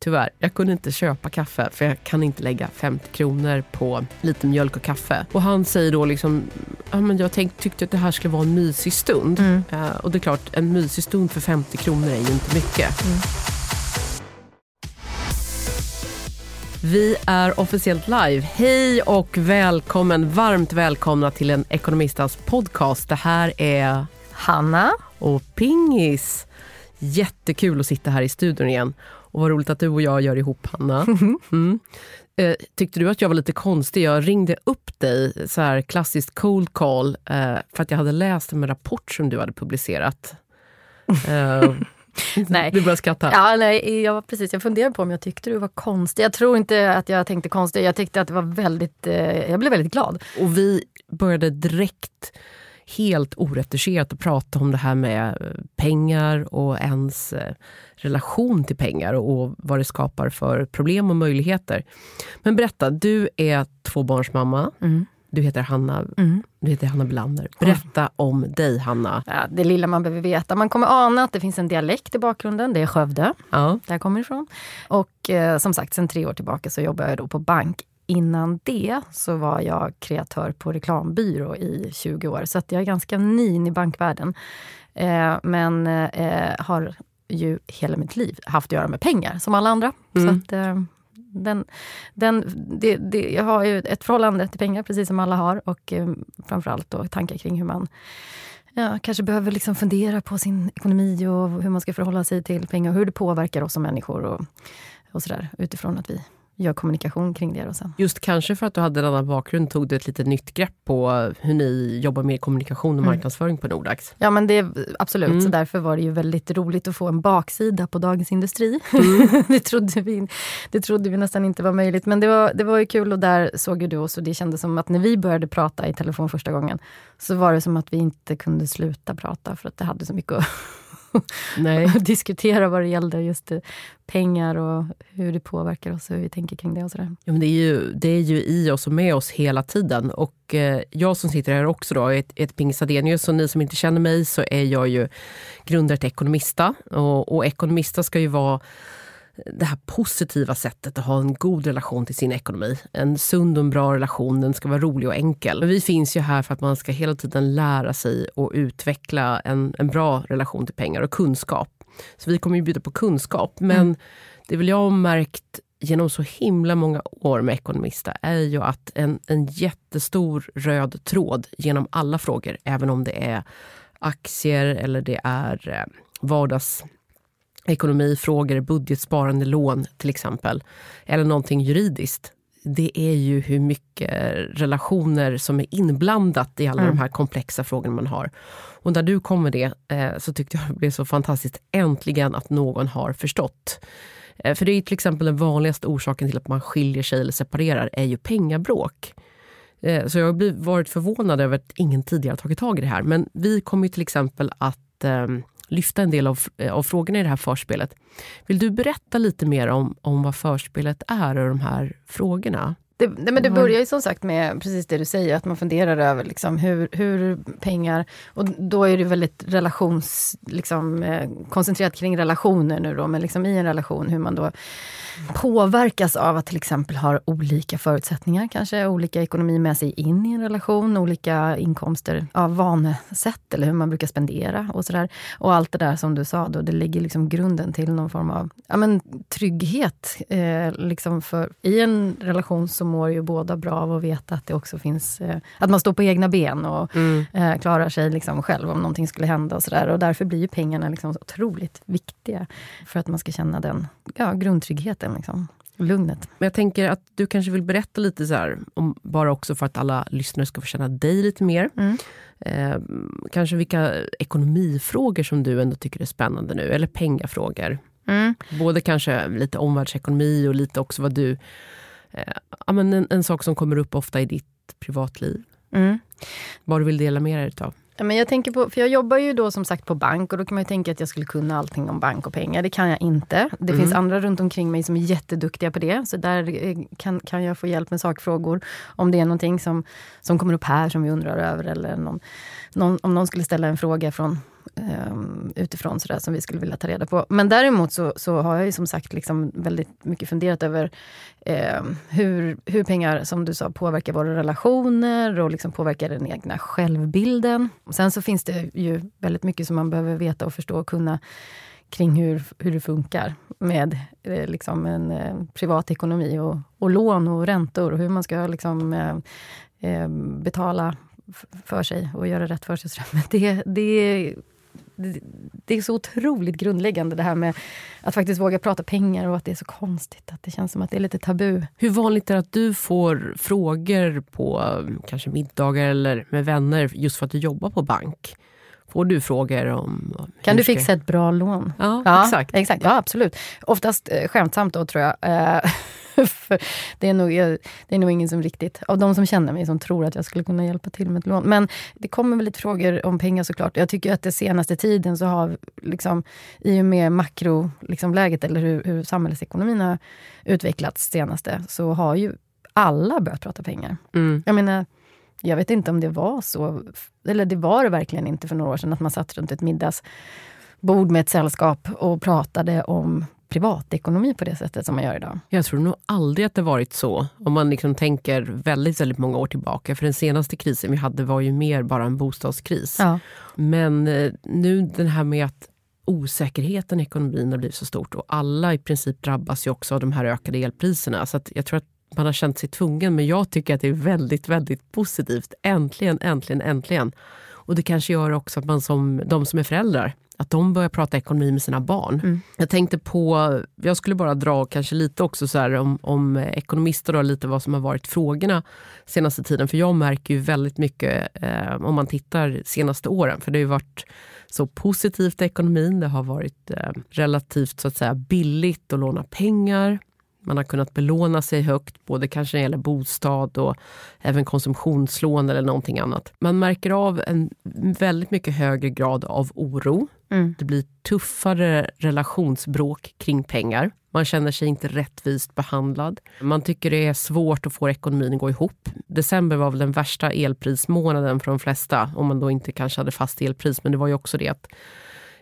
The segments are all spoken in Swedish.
tyvärr. Jag kunde inte köpa kaffe för jag kan inte lägga 50 kronor på lite mjölk och kaffe. Och han säger då liksom, ja, men jag tänk, tyckte att det här skulle vara en mysig stund. Mm. Eh, och det är klart, en mysig stund för 50 kronor är ju inte mycket. Mm. Vi är officiellt live. Hej och välkommen, varmt välkomna till en Ekonomistas podcast. Det här är Hanna. och Pingis. Jättekul att sitta här i studion igen. Och vad roligt att du och jag gör ihop, Hanna. Mm. Eh, tyckte du att jag var lite konstig? Jag ringde upp dig, så här klassiskt cold call, eh, för att jag hade läst en rapport som du hade publicerat. Eh, Nej. Du börjar skratta. Ja, nej, jag, precis, jag funderade på om jag tyckte du var konstig. Jag tror inte att jag tänkte konstig. Jag tyckte att det var väldigt... Jag blev väldigt glad. Och vi började direkt helt oretuscherat att prata om det här med eh, pengar och ens eh, relation till pengar och vad det skapar för problem och möjligheter. Men berätta, du är tvåbarnsmamma. Mm. Du heter Hanna, Mm. du heter Hanna Belander. Berätta om dig, Hanna. Ja, det lilla man behöver veta. Man kommer ana att det finns en dialekt i bakgrunden. Det är Skövde, Ja. där jag kommer ifrån. Och eh, som sagt, sen tre år tillbaka så jobbar jag då på bank. Innan det så var jag kreatör på reklambyrå i 20 år. Så jag är ganska ny i bankvärlden. Eh, men eh, har ju hela mitt liv haft att göra med pengar, som alla andra. Mm. Så att, eh, den, den, det, det, jag har ju ett förhållande till pengar, precis som alla har. Och eh, framförallt då tankar kring hur man ja, kanske behöver liksom fundera på sin ekonomi och hur man ska förhålla sig till pengar och hur det påverkar oss som människor. Och, och sådär, utifrån att vi gör kommunikation kring det. Och sen. Just kanske för att du hade en annan bakgrund tog du ett lite nytt grepp på hur ni jobbar med kommunikation och Mm. marknadsföring på Nordax. Ja men det absolut, Mm. så därför var det ju väldigt roligt att få en baksida på Dagens Industri. Mm. det, trodde vi, det trodde vi nästan inte var möjligt. Men det var, det var ju kul och där såg ju du oss och det kändes som att när vi började prata i telefon första gången så var det som att vi inte kunde sluta prata för att det hade så mycket att. diskutera vad det gällde just pengar och hur det påverkar oss och hur vi tänker kring det och sådär. Ja, men det, är ju, det är ju i oss och med oss hela tiden. Och eh, jag som sitter här också då, är ett, ett Pingis Adenius. Och ni som inte känner mig så är jag ju grundare till Ekonomista. Och, och Ekonomista ska ju vara det här positiva sättet att ha en god relation till sin ekonomi. En sund och en bra relation, den ska vara rolig och enkel. Vi finns ju här för att man ska hela tiden lära sig och utveckla en, en bra relation till pengar och kunskap. Så vi kommer ju bjuda på kunskap. Men Mm. det vill jag har märkt genom så himla många år med Ekonomista är ju att en, en jättestor röd tråd genom alla frågor, även om det är aktier eller det är eh, vardagsekonomifrågor, budgetsparande, lån till exempel, eller någonting juridiskt. Det är ju hur mycket relationer som är inblandat i alla Mm. de här komplexa frågorna man har. Och när du kom med det eh, så tyckte jag det blev så fantastiskt äntligen att någon har förstått. Eh, För det är ju till exempel den vanligaste orsaken till att man skiljer sig eller separerar är ju pengabråk. Eh, Så jag har varit förvånad över att ingen tidigare tagit tag i det här. Men vi kommer ju till exempel att eh, lyfta en del av, eh, av frågorna i det här förspelet. Vill du berätta lite mer om, om vad förspelet är och de här frågorna? Det, nej, men det Mm. börjar ju som sagt med precis det du säger, att man funderar över liksom hur, hur pengar... Och då är det väldigt relations... Liksom, eh, koncentrerat kring relationer nu då, men liksom i en relation hur man då påverkas av att till exempel ha olika förutsättningar, kanske olika ekonomi med sig in i en relation, olika inkomster av vanesätt eller hur man brukar spendera och sådär. Och allt det där som du sa, då, det lägger liksom grunden till någon form av ja, men, trygghet. Eh, liksom för, I en relation så mår ju båda bra av att veta att det också finns, eh, att man står på egna ben och eh, klarar sig liksom själv om någonting skulle hända och sådär. Och därför blir ju pengarna liksom så otroligt viktiga för att man ska känna den ja, grundtryggheten, liksom, lugnet. Men jag tänker att du kanske vill berätta lite så här, om, bara också för att alla lyssnare ska få känna dig lite mer. Mm. Eh, kanske vilka ekonomifrågor som du ändå tycker är spännande nu, eller pengafrågor. Mm. Både kanske lite omvärldsekonomi och lite också vad du... Eh, ja, men en, en sak som kommer upp ofta i ditt privatliv. Mm. Vad du vill dela med dig utav. Ja, men jag, tänker på, för jag jobbar ju då som sagt på bank och då kan man ju tänka att jag skulle kunna allting om bank och pengar. Det kan jag inte. Det Mm. finns andra runt omkring mig som är jätteduktiga på det. Så där eh, kan, kan jag få hjälp med sakfrågor. Om det är någonting som, som kommer upp här som vi undrar över eller någon, någon, om någon skulle ställa en fråga från Ehm, utifrån sådär, som vi skulle vilja ta reda på. Men däremot så, så har jag ju som sagt liksom väldigt mycket funderat över eh, hur, hur pengar, som du sa, påverkar våra relationer och liksom påverkar den egna självbilden. Och sen så finns det ju väldigt mycket som man behöver veta och förstå och kunna kring hur, hur det funkar med eh, liksom en eh, privatekonomi och, och lån och räntor och hur man ska liksom, eh, eh betala för sig och göra rätt för sig. Men det, det, det, är så otroligt grundläggande det här med att faktiskt våga prata pengar och att det är så konstigt. Att det känns som att det är lite tabu. Hur vanligt är det att du får frågor på kanske middagar eller med vänner just för att du jobbar på bank? Får du frågor om... Kan du fixa ett bra lån? Ja, ja exakt. exakt. Ja, absolut. Oftast eh, skämtsamt då, tror jag. Eh, det, är nog, det är nog ingen som riktigt, av de som känner mig, som tror att jag skulle kunna hjälpa till med ett lån. Men det kommer väl lite frågor om pengar såklart. Jag tycker att den senaste tiden så har, liksom, i och med makroläget, liksom, eller hur, hur samhällsekonomin har utvecklats senaste, så har ju alla börjat prata pengar. Mm. Jag menar, jag vet inte om det var så, eller det var det verkligen inte för några år sedan, att man satt runt ett middagsbord med ett sällskap och pratade om privatekonomi på det sättet som man gör idag. Jag tror nog aldrig att det varit så, om man liksom tänker väldigt, väldigt många år tillbaka. För den senaste krisen vi hade var ju mer bara en bostadskris. Ja. Men eh, nu den här med att osäkerheten i ekonomin har blivit så stort och alla i princip drabbas ju också av de här ökade elpriserna. Så jag tror att man har känt sig tvungen, men jag tycker att det är väldigt, väldigt positivt. Äntligen, äntligen, äntligen. Och det kanske gör också att man som de som är föräldrar, att de börjar prata ekonomi med sina barn. Mm. Jag tänkte på, jag skulle bara dra kanske lite också så här, om, om ekonomister, då, lite vad som har varit frågorna senaste tiden. För jag märker ju väldigt mycket eh, om man tittar senaste åren, för det har ju varit så positivt i ekonomin. Det har varit eh, relativt så att säga billigt att låna pengar. Man har kunnat belåna sig högt, både kanske när det gäller bostad och även konsumtionslån eller någonting annat. Man märker av en väldigt mycket högre grad av oro. Mm. Det blir tuffare relationsbråk kring pengar. Man känner sig inte rättvist behandlad. Man tycker det är svårt att få ekonomin att gå ihop. December var väl den värsta elprismånaden för de flesta, om man då inte kanske hade fast elpris. Men det var ju också det att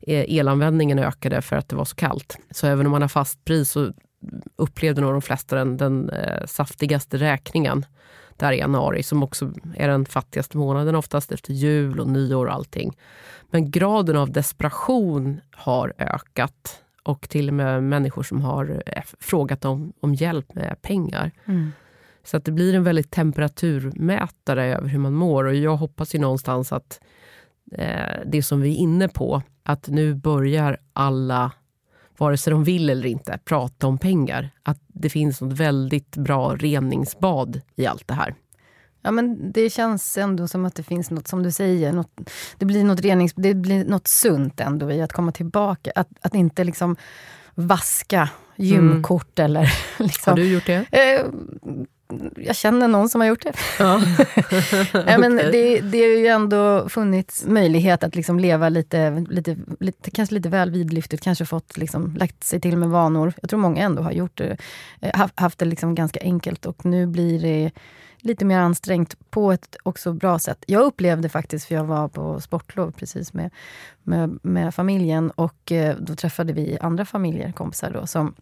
eh, elanvändningen ökade för att det var så kallt. Så även om man har fast pris så upplevde nog de flesta den, den eh, saftigaste räkningen där i januari, som också är den fattigaste månaden oftast efter jul och nyår och allting. Men graden av desperation har ökat och till och med människor som har eh, frågat om, om hjälp med pengar. Mm. Så att det blir en väldigt temperaturmätare över hur man mår och jag hoppas ju någonstans att eh, det som vi är inne på, att nu börjar alla vare sig de vill eller inte, prata om pengar. Att det finns något väldigt bra reningsbad i allt det här. Ja, men det känns ändå som att det finns något, som du säger, något, det, blir något renings, det blir något sunt ändå i att komma tillbaka. Att, att inte liksom vaska gymkort mm. eller... Liksom, Har du gjort det? Eh, jag känner någon som har gjort det. Ja. ja, men okay. det, det har ju ändå funnits möjlighet att liksom leva lite, lite, lite, kanske lite väl vidlyftigt, kanske fått liksom, lagt sig till med vanor. Jag tror många ändå har gjort det, eh, haft det liksom ganska enkelt och nu blir det lite mer ansträngt på ett också bra sätt. Jag upplevde faktiskt, för jag var på sportlov precis med, med, med familjen och eh, då träffade vi andra familjer, kompisar då, som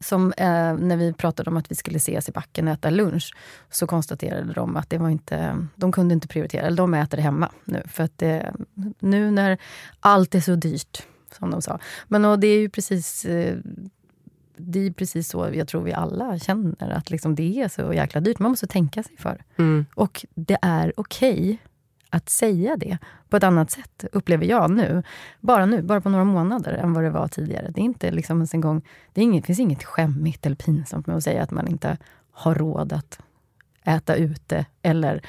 som eh, när vi pratade om att vi skulle ses i backen och äta lunch, så konstaterade de att det var inte, de kunde inte prioritera, eller de äter hemma nu. För att det, nu när allt är så dyrt, som de sa. Men och det är ju precis eh, det är precis så jag tror vi alla känner, att liksom det är så jäkla dyrt. Man måste tänka sig för. Mm. Och det är okej okay att säga det på ett annat sätt, upplever jag nu. Bara nu, bara på några månader, än vad det var tidigare. Det är inte liksom ens en gång, det, inget, finns inget skämmigt eller pinsamt med att säga att man inte har råd att äta ute eller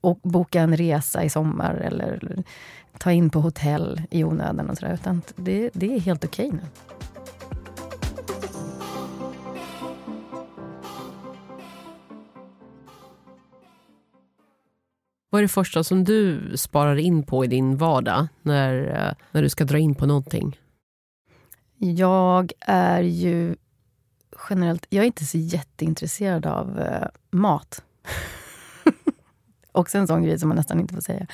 och boka en resa i sommar eller ta in på hotell i onödan. Och så där, utan det, det är helt okej okay nu. Vad är det första som du sparar in på i din vardag när, eh, när du ska dra in på någonting? Jag är ju generellt, jag är inte så jätteintresserad av uh, mat. Också en sån grej som man nästan inte får säga.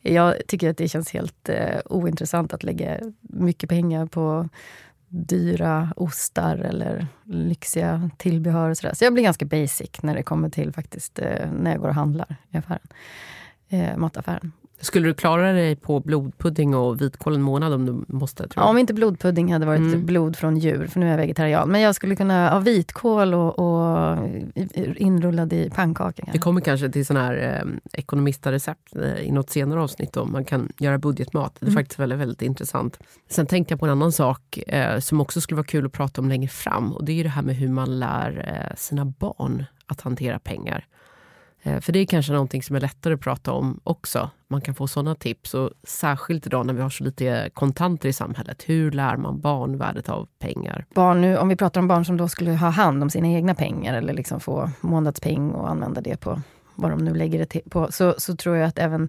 Jag tycker att det känns helt eh, ointressant att lägga mycket pengar på dyra ostar eller lyxiga tillbehör. Och så, där. så jag blir ganska basic när det kommer till faktiskt eh, när jag går och handlar i affären. Eh, mataffären. Skulle du klara dig på blodpudding och vitkål en månad om du måste? Ja, om inte blodpudding hade varit mm. blod från djur, för nu är jag vegetarian. Men jag skulle kunna ha vitkål och, och inrullad i pannkaka. Vi kommer kanske till sån här eh, ekonomistrecept eh, i något senare avsnitt om man kan göra budgetmat. Det är mm. faktiskt väldigt, väldigt intressant. Sen tänkte jag på en annan sak eh, som också skulle vara kul att prata om längre fram. Och det är det här med hur man lär eh, sina barn att hantera pengar. Eh, för det är kanske någonting som är lättare att prata om också. Man kan få sådana tips. Och särskilt idag när vi har så lite kontanter i samhället. Hur lär man barn värdet av pengar? Barn nu, om vi pratar om barn som då skulle ha hand om sina egna pengar eller liksom få månadspeng och använda det på vad de nu lägger det på. Så, så tror jag att även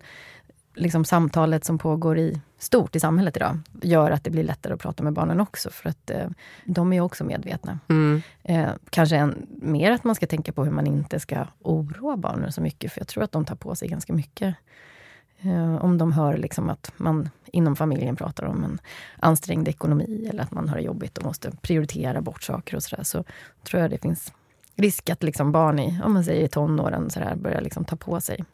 liksom samtalet som pågår i stort i samhället idag gör att det blir lättare att prata med barnen också. För att eh, de är också medvetna. Mm. Eh, kanske en, mer att man ska tänka på hur man inte ska oroa barnen så mycket. För jag tror att de tar på sig ganska mycket. Eh, om de hör liksom att man inom familjen pratar om en ansträngd ekonomi eller att man har det jobbigt och måste prioritera bort saker och sådär. Så tror jag det finns risk att liksom barn i, om man säger tonåren så där, börjar liksom ta på sig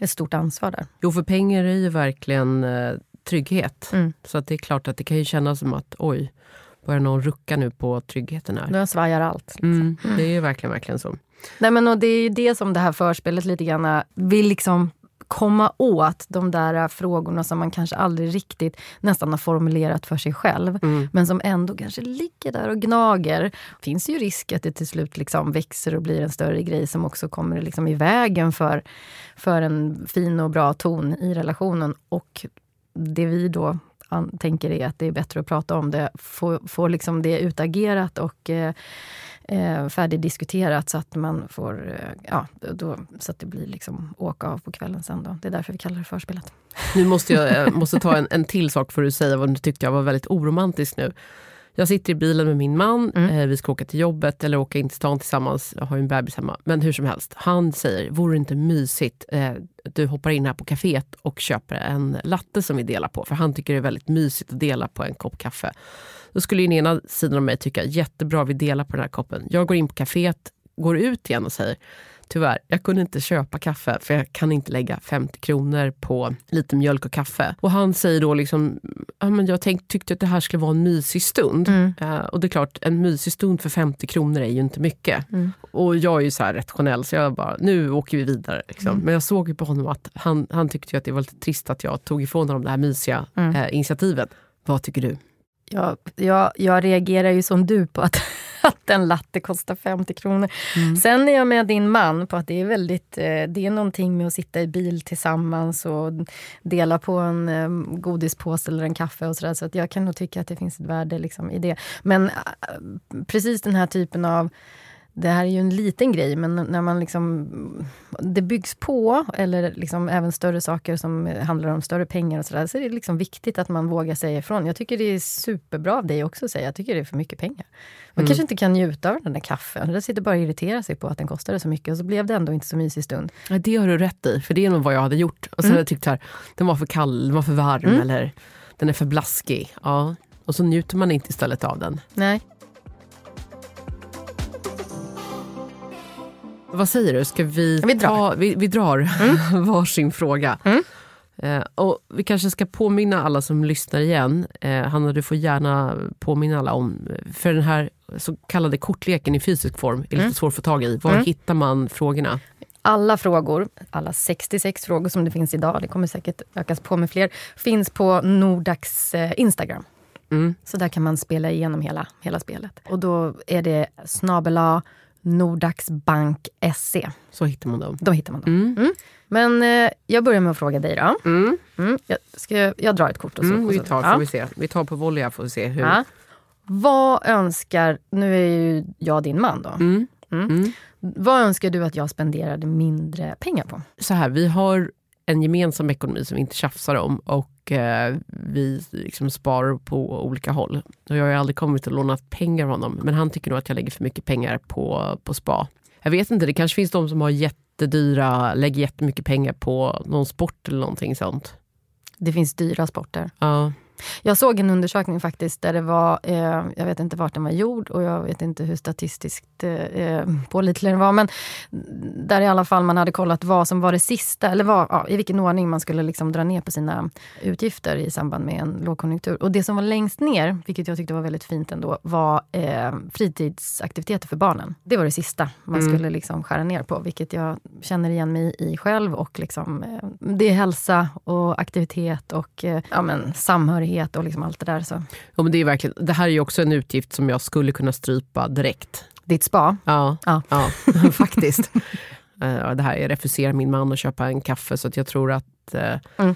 ett stort ansvar där. Jo, för pengar är ju verkligen eh, trygghet. Mm. Så att det är klart att det kan ju kännas som att oj, börjar någon rucka nu på tryggheten här? Nu svajar allt. Liksom. Mm, det är ju verkligen, verkligen så. Nej, men och det är ju det som det här förspelet lite grann vill liksom komma åt de där frågorna som man kanske aldrig riktigt nästan har formulerat för sig själv. Mm. Men som ändå kanske ligger där och gnager. finns ju risk att det till slut liksom växer och blir en större grej som också kommer liksom i vägen för, för en fin och bra ton i relationen. Och det vi då tänker är att det är bättre att prata om det, få, få liksom det utagerat och eh, eh, färdigdiskuterat så att man får, eh, ja, då, så att det blir liksom åka av på kvällen sen. Då. Det är därför vi kallar det förspelet. Nu måste jag eh, måste ta en, en till sak för att säga vad du tyckte jag var väldigt oromantisk nu. Jag sitter i bilen med min man, mm. eh, vi ska åka till jobbet eller åka in till stan tillsammans. Jag har ju en bebis hemma. Men hur som helst, han säger, vore det inte mysigt, eh, du hoppar in här på kaféet och köper en latte som vi delar på. För han tycker det är väldigt mysigt att dela på en kopp kaffe. Då skulle den ena sidan av mig tycka, jättebra vi delar på den här koppen. Jag går in på kaféet, går ut igen och säger, tyvärr, jag kunde inte köpa kaffe för jag kan inte lägga 50 kronor på lite mjölk och kaffe. Och han säger då liksom, ja, men jag tänk, tyckte att det här skulle vara en mysig stund. Mm. Uh, och det är klart, en mysig stund för 50 kronor är ju inte mycket. Mm. Och jag är ju så här rationell så jag bara, nu åker vi vidare. Liksom. Mm. Men jag såg ju på honom att han, han tyckte att det var lite trist att jag tog ifrån honom det här mysiga uh, initiativet. Vad tycker du? Jag, jag, jag reagerar ju som du på att, att en latte kostar 50 kronor. Mm. Sen är jag med din man på att det är väldigt, eh, det är någonting med att sitta i bil tillsammans och dela på en um, godispåse eller en kaffe och sådär. Så att jag kan nog tycka att det finns ett värde liksom i det. Men uh, precis den här typen av det här är ju en liten grej, men när man liksom, det byggs på, eller liksom även större saker som handlar om större pengar och sådär, så är det liksom viktigt att man vågar säga ifrån. Jag tycker det är superbra av dig också att säga, jag tycker det är för mycket pengar. Man mm. kanske inte kan njuta av den där kaffen. Det sitter bara och irriterar sig på att den kostade så mycket och så blev det ändå inte så mysig stund. Ja, det har du rätt i, för det är nog vad jag hade gjort. Och så mm. hade jag tyckt att den var för kall, den var för varm mm. eller den är för blaskig. Ja. Och så njuter man inte istället av den. Nej. Vad säger du, ska vi, vi drar, ta, vi, vi drar mm. varsin fråga? Mm. Eh, och vi kanske ska påminna alla som lyssnar igen. Eh, Hanna, du får gärna påminna alla om, för den här så kallade kortleken i fysisk form är lite mm. svår att få tag i. Var mm. hittar man frågorna? Alla frågor, alla 66 frågor som det finns idag, det kommer säkert ökas på med fler, finns på Nordax eh, Instagram. Mm. Så där kan man spela igenom hela, hela spelet. Och då är det snabela Nordaxbank SE. Så hittar man dem. Då hittar man dem. Mm. Mm. Men eh, jag börjar med att fråga dig då. Mm. mm. Jag, ska, jag drar ett kort och så. Mm, vi, tar, ja. vi, se. vi tar på volley här får vi se hur. Ja. Vad önskar, nu är ju jag din man då. Mm. Vad önskar du att jag spenderade mindre pengar på? Så här, vi har en gemensam ekonomi som vi inte tjafsar om och eh, vi liksom sparar på olika håll. Och jag har aldrig kommit och lånat pengar av honom men han tycker nog att jag lägger för mycket pengar på, på spa. Jag vet inte, det kanske finns de som har jätte jättedyra, lägger jättemycket pengar på någon sport eller någonting sånt. Det finns dyra sporter. Ja. Jag såg en undersökning faktiskt där det var, eh, jag vet inte vart den var gjord och jag vet inte hur statistiskt eh, pålitlig den var, men där i alla fall man hade kollat vad som var det sista, eller vad, ja, i vilken ordning man skulle liksom dra ner på sina utgifter i samband med en lågkonjunktur. Och det som var längst ner, vilket jag tyckte var väldigt fint ändå, var eh, fritidsaktiviteter för barnen. Det var det sista man mm. skulle liksom skära ner på, vilket jag känner igen mig i själv. Och liksom, eh, det är hälsa och aktivitet och eh, ja, men, samhörighet tillhörighet och liksom allt det där. Så. Ja, men det, är verkligen, det här är ju också en utgift som jag skulle kunna strypa direkt. Ditt spa? Ja, ja. ja faktiskt. uh, det här, jag refuserar min man att köpa en kaffe så att jag tror att uh, mm.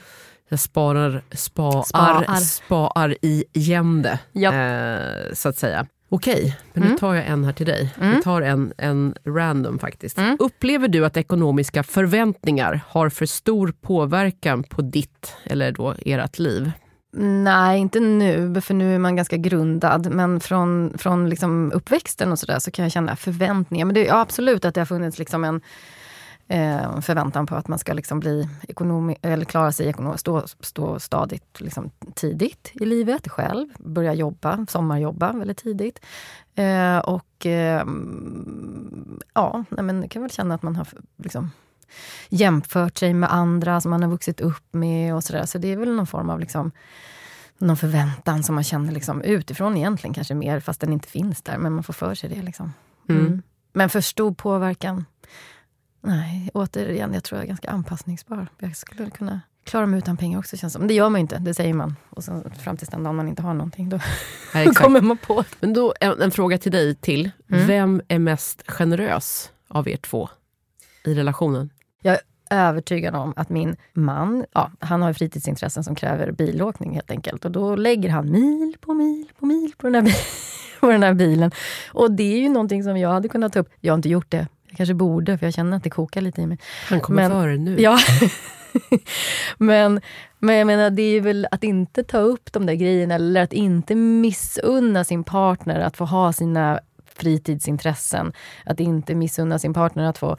jag sparar, spaar, spaar. spaar igen det. Ja. Uh, så att säga. Okej, men mm. nu tar jag en här till dig. Mm. Vi tar en, en random faktiskt. Mm. Upplever du att ekonomiska förväntningar har för stor påverkan på ditt, eller då ert liv? Nej, inte nu, för nu är man ganska grundad. Men från, från liksom uppväxten och sådär så kan jag känna förväntningar. Men det är absolut att det har funnits liksom en eh, förväntan på att man ska liksom bli ekonomi, eller klara sig ekonomiskt, stå, stå stadigt liksom tidigt i livet själv. Börja jobba, sommarjobba väldigt tidigt. Eh, och eh, ja, men jag kan väl känna att man har liksom, jämfört sig med andra som man har vuxit upp med och sådär. Så det är väl någon form av liksom, någon förväntan som man känner liksom utifrån egentligen kanske mer, fast den inte finns där. Men man får för sig det. Liksom. Mm. Mm. Men för stor påverkan? Nej, återigen, jag tror jag är ganska anpassningsbar. Jag skulle kunna klara mig utan pengar också känns som. Men det gör man inte, det säger man. Och sen fram tills den dagen man inte har någonting, då, ja, kommer man på. Men då en, en fråga till dig till. Mm. Vem är mest generös av er två i relationen? Övertygad om att min man, ja, han har fritidsintressen som kräver bilåkning helt enkelt. Och då lägger han mil på mil på mil på den här, på den här bilen. Och det är ju någonting som jag hade kunnat ta upp. Jag har inte gjort det. Jag kanske borde, för jag känner att det kokar lite i mig. Han kommer men, före nu. Ja. men, men jag menar, det är väl att inte ta upp de där grejerna, eller att inte missunna sin partner att få ha sina fritidsintressen. Att inte missunna sin partner att få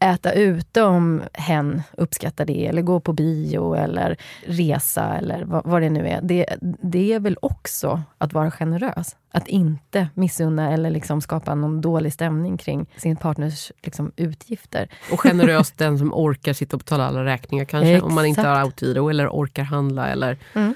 äta ute om hen uppskattar det, eller gå på bio eller resa eller vad, vad, det nu är. Det, det är väl också att vara generös. Att inte missunna eller liksom skapa någon dålig stämning kring sin partners liksom, utgifter. Och generös den som orkar sitta och betala alla räkningar kanske, Exakt. om man inte har autogiro eller orkar handla. Eller mm.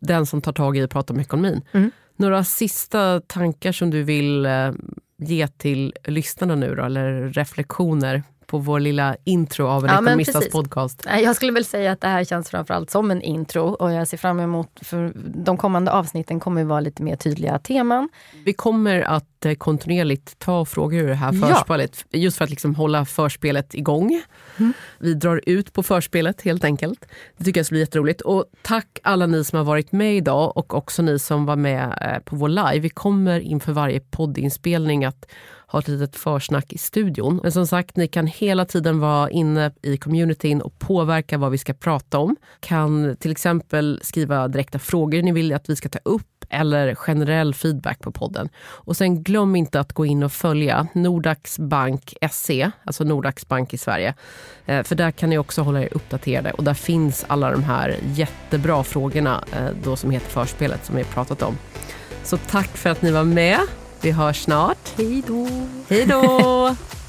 den som tar tag i och pratar om ekonomin. Mm. Några sista tankar som du vill eh, ge till lyssnarna nu då, eller reflektioner på vår lilla intro av en ja, ekonomistas podcast. Jag skulle väl säga att det här känns framförallt som en intro och jag ser fram emot, för de kommande avsnitten kommer vara lite mer tydliga teman. Vi kommer att eh, kontinuerligt ta frågor ur det här förspelet, ja. just för att liksom hålla förspelet igång. Mm. Vi drar ut på förspelet helt enkelt. Det tycker jag ska bli jätteroligt. Och tack alla ni som har varit med idag och också ni som var med eh, på vår live. Vi kommer inför varje poddinspelning att ha ett litet försnack i studion. Men som sagt, ni kan hela tiden vara inne i communityn och påverka vad vi ska prata om. Kan till exempel skriva direkta frågor ni vill att vi ska ta upp eller generell feedback på podden. Och sen glöm inte att gå in och följa Nordax Bank SE, alltså Nordax Bank i Sverige. Eh, för där kan ni också hålla er uppdaterade och där finns alla de här jättebra frågorna eh, då som heter Förspelet som vi har pratat om. Så tack för att ni var med. Vi hörs snart. Hej då. Hej då.